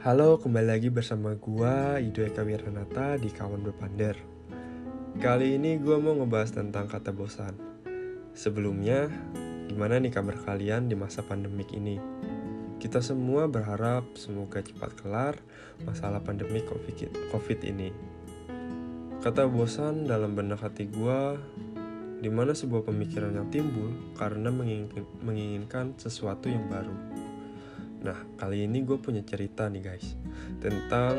Halo, kembali lagi bersama gua Ido Eka Wiranata di Kawan Berpander. Kali ini gua mau ngebahas tentang kata bosan. Sebelumnya, gimana nih kabar kalian di masa pandemik ini? Kita semua berharap semoga cepat kelar masalah pandemi COVID ini. Kata bosan dalam benak hati gua di mana sebuah pemikiran yang timbul karena menginginkan sesuatu yang baru Nah, kali ini gue punya cerita nih guys tentang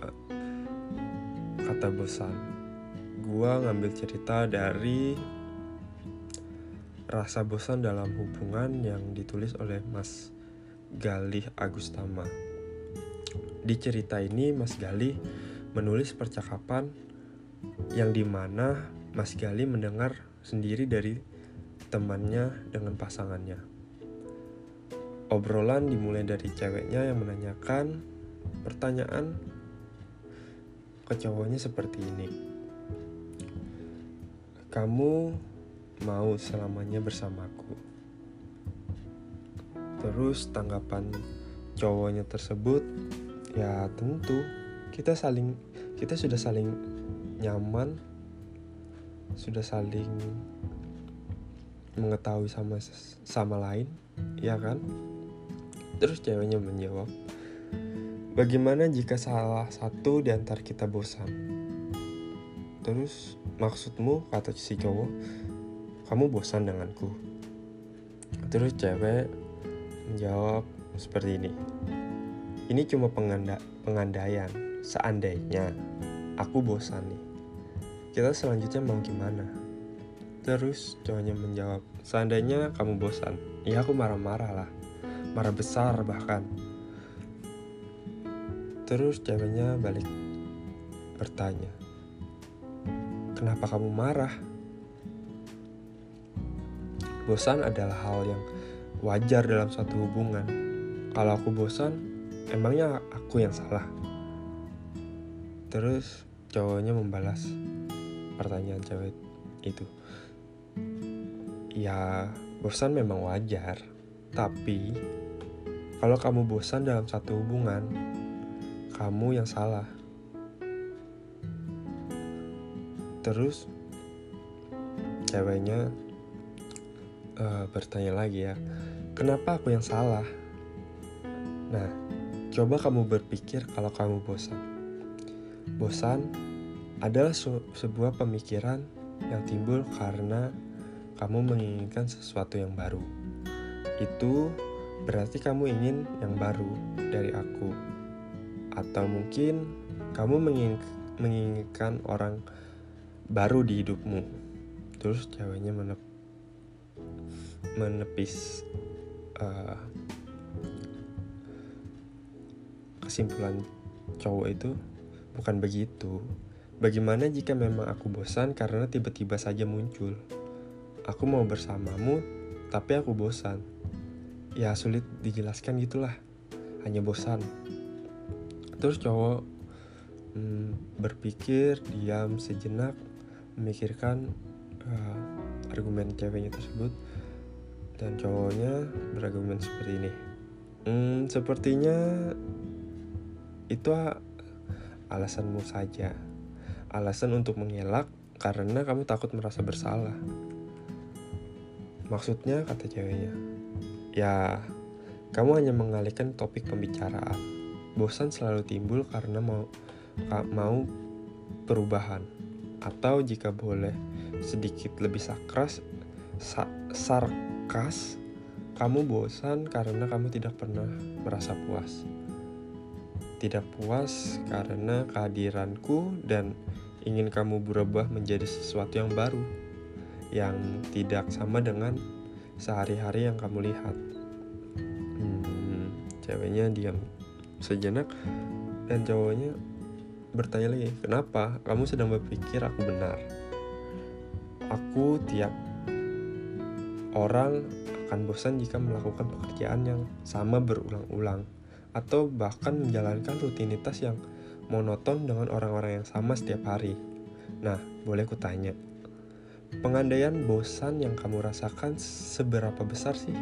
uh, kata bosan. Gue ngambil cerita dari rasa bosan dalam hubungan yang ditulis oleh Mas Galih Agustama. Di cerita ini Mas Galih menulis percakapan yang di mana Mas Galih mendengar sendiri dari temannya dengan pasangannya. Obrolan dimulai dari ceweknya yang menanyakan pertanyaan ke cowoknya seperti ini. Kamu mau selamanya bersamaku? Terus tanggapan cowoknya tersebut, ya tentu kita saling kita sudah saling nyaman, sudah saling mengetahui sama sama lain, ya kan? Terus ceweknya menjawab, Bagaimana jika salah satu di antara kita bosan? Terus maksudmu kata si cowok, kamu bosan denganku? Terus cewek menjawab seperti ini. Ini cuma penganda pengandaian. Seandainya aku bosan nih. Kita selanjutnya mau gimana? Terus cowoknya menjawab, seandainya kamu bosan, ya aku marah-marah lah marah besar bahkan. Terus ceweknya balik bertanya kenapa kamu marah? Bosan adalah hal yang wajar dalam suatu hubungan. Kalau aku bosan emangnya aku yang salah? Terus cowoknya membalas pertanyaan cewek itu. Ya bosan memang wajar tapi kalau kamu bosan dalam satu hubungan, kamu yang salah. Terus ceweknya uh, bertanya lagi ya, kenapa aku yang salah? Nah, coba kamu berpikir kalau kamu bosan. Bosan adalah sebuah pemikiran yang timbul karena kamu menginginkan sesuatu yang baru. Itu berarti kamu ingin yang baru dari aku. Atau mungkin kamu menginginkan orang baru di hidupmu. Terus ceweknya menep menepis uh, kesimpulan cowok itu bukan begitu. Bagaimana jika memang aku bosan karena tiba-tiba saja muncul? Aku mau bersamamu, tapi aku bosan ya sulit dijelaskan gitulah. Hanya bosan. Terus cowok hmm, berpikir diam sejenak memikirkan uh, argumen ceweknya tersebut. Dan cowoknya berargumen seperti ini. Hmm, sepertinya itu alasanmu saja. Alasan untuk mengelak karena kamu takut merasa bersalah. Maksudnya kata ceweknya Ya, kamu hanya mengalihkan topik pembicaraan. Bosan selalu timbul karena mau mau perubahan. Atau jika boleh sedikit lebih sakras, sa sarkas, kamu bosan karena kamu tidak pernah merasa puas. Tidak puas karena kehadiranku dan ingin kamu berubah menjadi sesuatu yang baru yang tidak sama dengan sehari-hari yang kamu lihat. Ceweknya diam sejenak dan cowoknya bertanya lagi, kenapa kamu sedang berpikir aku benar? Aku tiap orang akan bosan jika melakukan pekerjaan yang sama berulang-ulang atau bahkan menjalankan rutinitas yang monoton dengan orang-orang yang sama setiap hari. Nah, boleh kutanya, Pengandaian bosan yang kamu rasakan seberapa besar sih?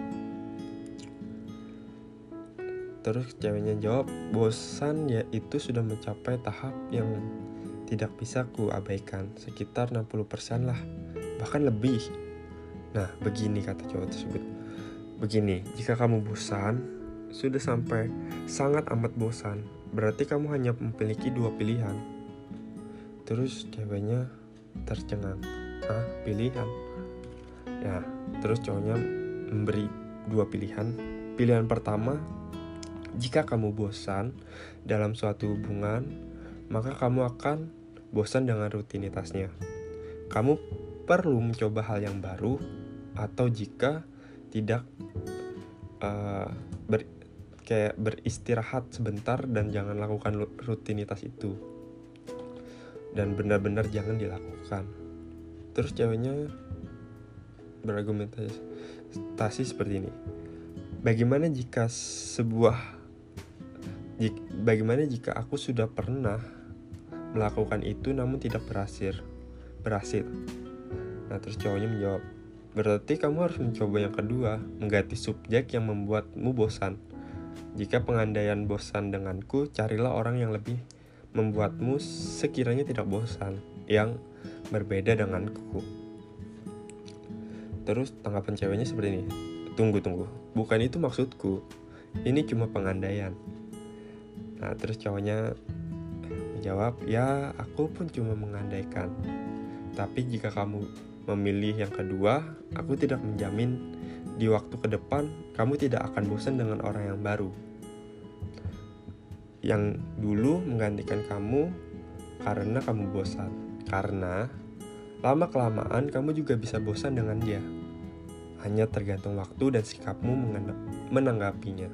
Terus ceweknya jawab bosan ya itu sudah mencapai tahap yang tidak bisa ku abaikan sekitar 60% lah bahkan lebih. Nah begini kata cowok tersebut. Begini jika kamu bosan sudah sampai sangat amat bosan berarti kamu hanya memiliki dua pilihan. Terus ceweknya tercengang. Ah pilihan? Ya terus cowoknya memberi dua pilihan. Pilihan pertama jika kamu bosan dalam suatu hubungan, maka kamu akan bosan dengan rutinitasnya. Kamu perlu mencoba hal yang baru, atau jika tidak uh, ber, kayak beristirahat sebentar dan jangan lakukan rutinitas itu. Dan benar-benar jangan dilakukan. Terus ceweknya berargumentasi seperti ini. Bagaimana jika sebuah bagaimana jika aku sudah pernah melakukan itu namun tidak berhasil? Berhasil. Nah, terus cowoknya menjawab, berarti kamu harus mencoba yang kedua, mengganti subjek yang membuatmu bosan. Jika pengandaian bosan denganku, carilah orang yang lebih membuatmu sekiranya tidak bosan, yang berbeda denganku. Terus tanggapan ceweknya seperti ini. Tunggu, tunggu. Bukan itu maksudku. Ini cuma pengandaian. Nah terus cowoknya menjawab, ya aku pun cuma mengandaikan. Tapi jika kamu memilih yang kedua, aku tidak menjamin di waktu ke depan kamu tidak akan bosan dengan orang yang baru. Yang dulu menggantikan kamu karena kamu bosan. Karena lama kelamaan kamu juga bisa bosan dengan dia. Hanya tergantung waktu dan sikapmu menanggapinya.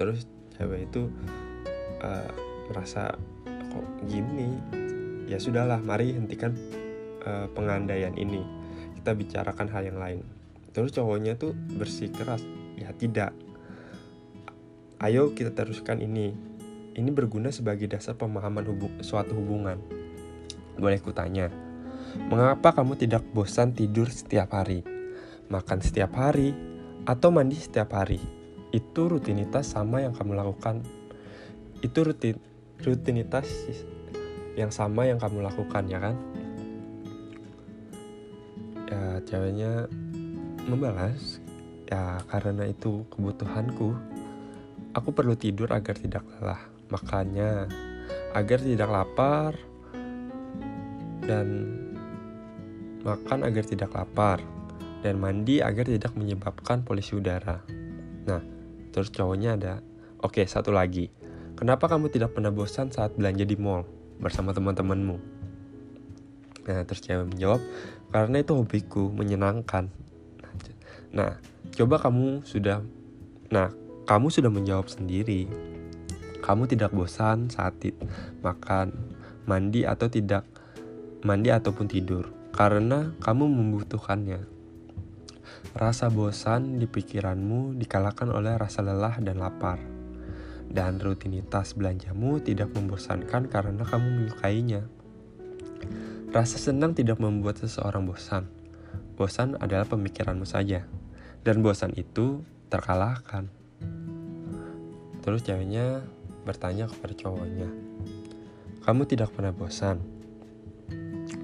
Terus cewek itu uh, merasa kok gini? Ya sudahlah mari hentikan uh, pengandaian ini. Kita bicarakan hal yang lain. Terus cowoknya tuh bersikeras ya tidak. Ayo kita teruskan ini. Ini berguna sebagai dasar pemahaman hubung, suatu hubungan. Boleh kutanya mengapa kamu tidak bosan tidur setiap hari? Makan setiap hari? Atau mandi setiap hari itu rutinitas sama yang kamu lakukan. Itu rutin rutinitas yang sama yang kamu lakukan ya kan? Ya ceweknya membalas. Ya karena itu kebutuhanku aku perlu tidur agar tidak lelah. Makanya agar tidak lapar dan makan agar tidak lapar dan mandi agar tidak menyebabkan polusi udara. Nah terus cowoknya ada oke satu lagi Kenapa kamu tidak pernah bosan saat belanja di mall bersama teman-temanmu? Nah, terus cewek menjawab, karena itu hobiku, menyenangkan. Nah, coba kamu sudah, nah, kamu sudah menjawab sendiri. Kamu tidak bosan saat makan, mandi atau tidak mandi ataupun tidur, karena kamu membutuhkannya. Rasa bosan di pikiranmu dikalahkan oleh rasa lelah dan lapar dan rutinitas belanjamu tidak membosankan karena kamu menyukainya. Rasa senang tidak membuat seseorang bosan. Bosan adalah pemikiranmu saja, dan bosan itu terkalahkan. Terus ceweknya bertanya kepada cowoknya, "Kamu tidak pernah bosan?"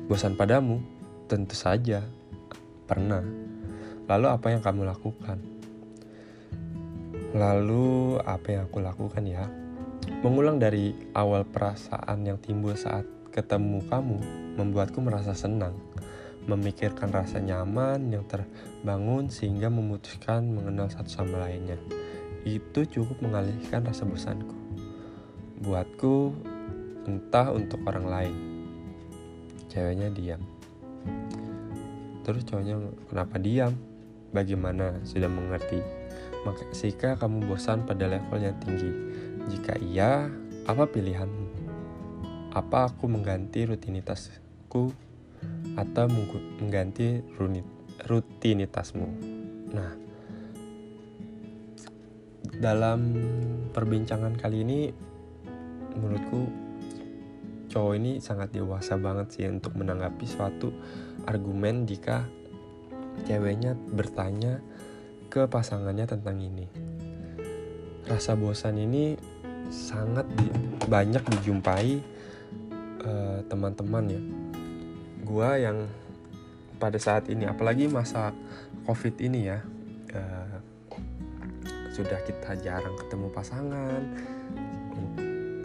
"Bosan padamu?" "Tentu saja, pernah." "Lalu apa yang kamu lakukan?" Lalu apa yang aku lakukan ya? Mengulang dari awal perasaan yang timbul saat ketemu kamu membuatku merasa senang, memikirkan rasa nyaman yang terbangun sehingga memutuskan mengenal satu sama lainnya. Itu cukup mengalihkan rasa bosanku. Buatku entah untuk orang lain. Ceweknya diam. Terus cowoknya kenapa diam? Bagaimana sudah mengerti maka jika kamu bosan pada level yang tinggi? Jika iya, apa pilihanmu? Apa aku mengganti rutinitasku atau mengganti rutinitasmu? Nah, dalam perbincangan kali ini menurutku cowok ini sangat dewasa banget sih untuk menanggapi suatu argumen jika ceweknya bertanya ke pasangannya tentang ini. rasa bosan ini sangat di, banyak dijumpai uh, teman-teman ya. Gua yang pada saat ini apalagi masa covid ini ya uh, sudah kita jarang ketemu pasangan.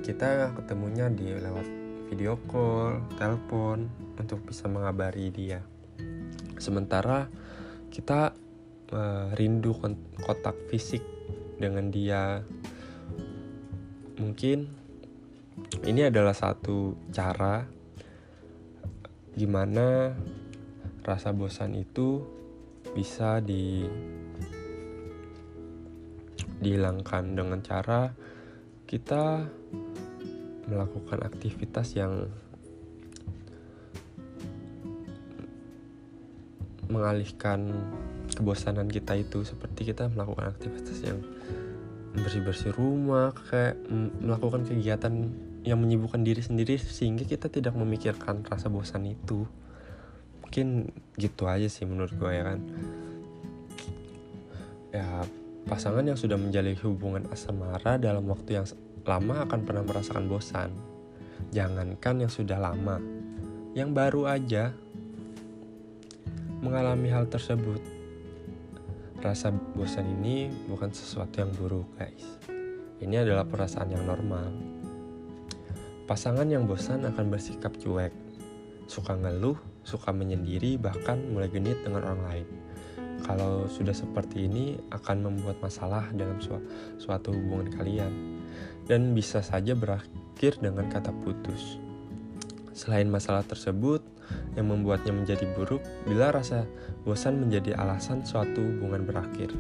Kita ketemunya di lewat video call telepon untuk bisa mengabari dia. Sementara kita uh, rindu kontak fisik dengan dia. Mungkin ini adalah satu cara gimana rasa bosan itu bisa di dihilangkan. Dengan cara kita melakukan aktivitas yang mengalihkan kebosanan kita itu. Seperti kita melakukan aktivitas yang bersih-bersih rumah kayak melakukan kegiatan yang menyibukkan diri sendiri sehingga kita tidak memikirkan rasa bosan itu. Mungkin gitu aja sih menurut gue ya kan? Ya pasangan yang sudah menjalin hubungan asmara dalam waktu yang lama akan pernah merasakan bosan. Jangankan yang sudah lama yang baru aja mengalami hal tersebut Rasa bosan ini bukan sesuatu yang buruk, guys. Ini adalah perasaan yang normal. Pasangan yang bosan akan bersikap cuek, suka ngeluh, suka menyendiri, bahkan mulai genit dengan orang lain. Kalau sudah seperti ini, akan membuat masalah dalam su suatu hubungan kalian, dan bisa saja berakhir dengan kata putus. Selain masalah tersebut, yang membuatnya menjadi buruk bila rasa bosan menjadi alasan suatu hubungan berakhir.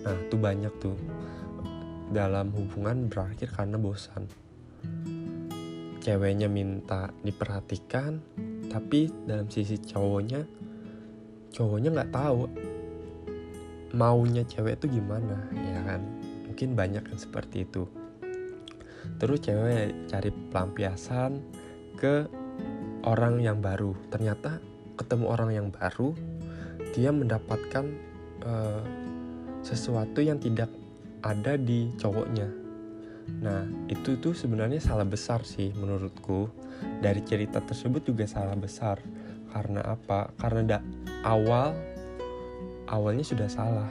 Nah, itu banyak tuh dalam hubungan berakhir karena bosan. Ceweknya minta diperhatikan, tapi dalam sisi cowoknya, cowoknya nggak tahu maunya cewek itu gimana, ya kan? Mungkin banyak yang seperti itu. Terus cewek cari pelampiasan ke orang yang baru. Ternyata ketemu orang yang baru dia mendapatkan uh, sesuatu yang tidak ada di cowoknya. Nah itu tuh sebenarnya salah besar sih menurutku. Dari cerita tersebut juga salah besar. Karena apa? Karena da awal awalnya sudah salah.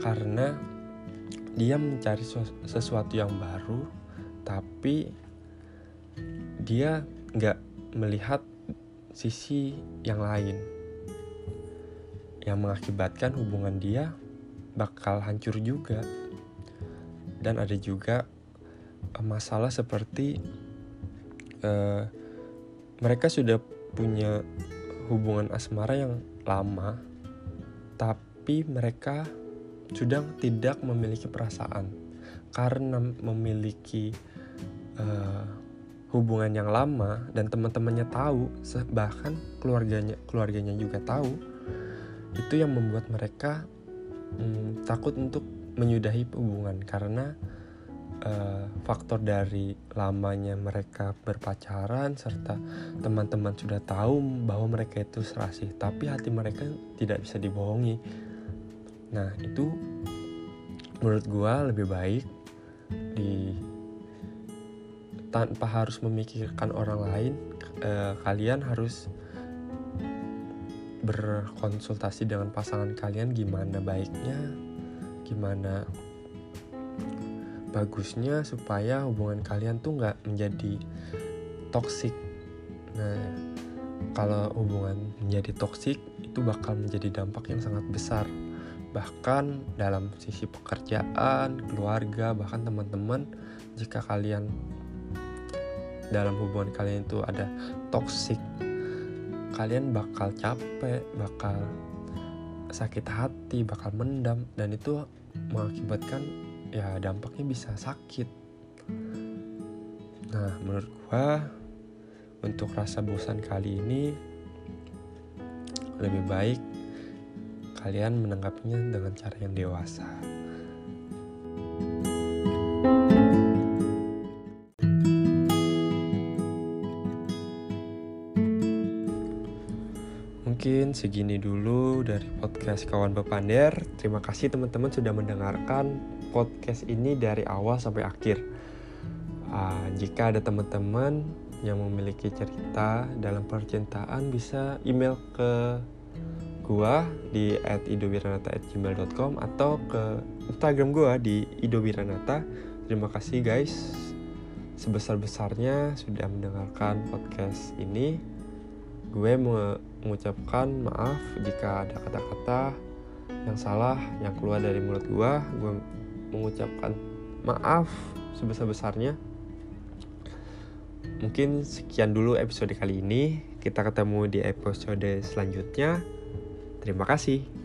Karena dia mencari sesuatu yang baru tapi dia nggak melihat sisi yang lain. Yang mengakibatkan hubungan dia bakal hancur juga. Dan ada juga uh, masalah seperti uh, mereka sudah punya hubungan asmara yang lama tapi mereka sudah tidak memiliki perasaan. Karena memiliki uh, hubungan yang lama dan teman-temannya tahu bahkan keluarganya keluarganya juga tahu itu yang membuat mereka hmm, takut untuk menyudahi hubungan. Karena uh, faktor dari lamanya mereka berpacaran serta teman-teman sudah tahu bahwa mereka itu serasi tapi hati mereka tidak bisa dibohongi. Nah itu menurut gua lebih baik di tanpa harus memikirkan orang lain eh, kalian harus berkonsultasi dengan pasangan kalian gimana baiknya gimana bagusnya supaya hubungan kalian tuh nggak menjadi toksik nah kalau hubungan menjadi toksik itu bakal menjadi dampak yang sangat besar. Bahkan dalam sisi pekerjaan keluarga bahkan teman-teman jika kalian dalam hubungan kalian itu ada toxic kalian bakal capek bakal sakit hati bakal mendam dan itu mengakibatkan ya dampaknya bisa sakit nah menurut gua untuk rasa bosan kali ini lebih baik kalian menanggapinya dengan cara yang dewasa. Segini dulu dari podcast Kawan Bepander. Terima kasih teman-teman sudah mendengarkan podcast ini dari awal sampai akhir. Uh, jika ada teman-teman yang memiliki cerita dalam percintaan bisa email ke gua di @idowiranata@gmail.com atau ke Instagram gua di idowiranata. Terima kasih guys sebesar-besarnya sudah mendengarkan podcast ini. Gue mengucapkan maaf jika ada kata-kata yang salah yang keluar dari mulut gue. Gue mengucapkan maaf sebesar-besarnya. Mungkin sekian dulu episode kali ini. Kita ketemu di episode selanjutnya. Terima kasih.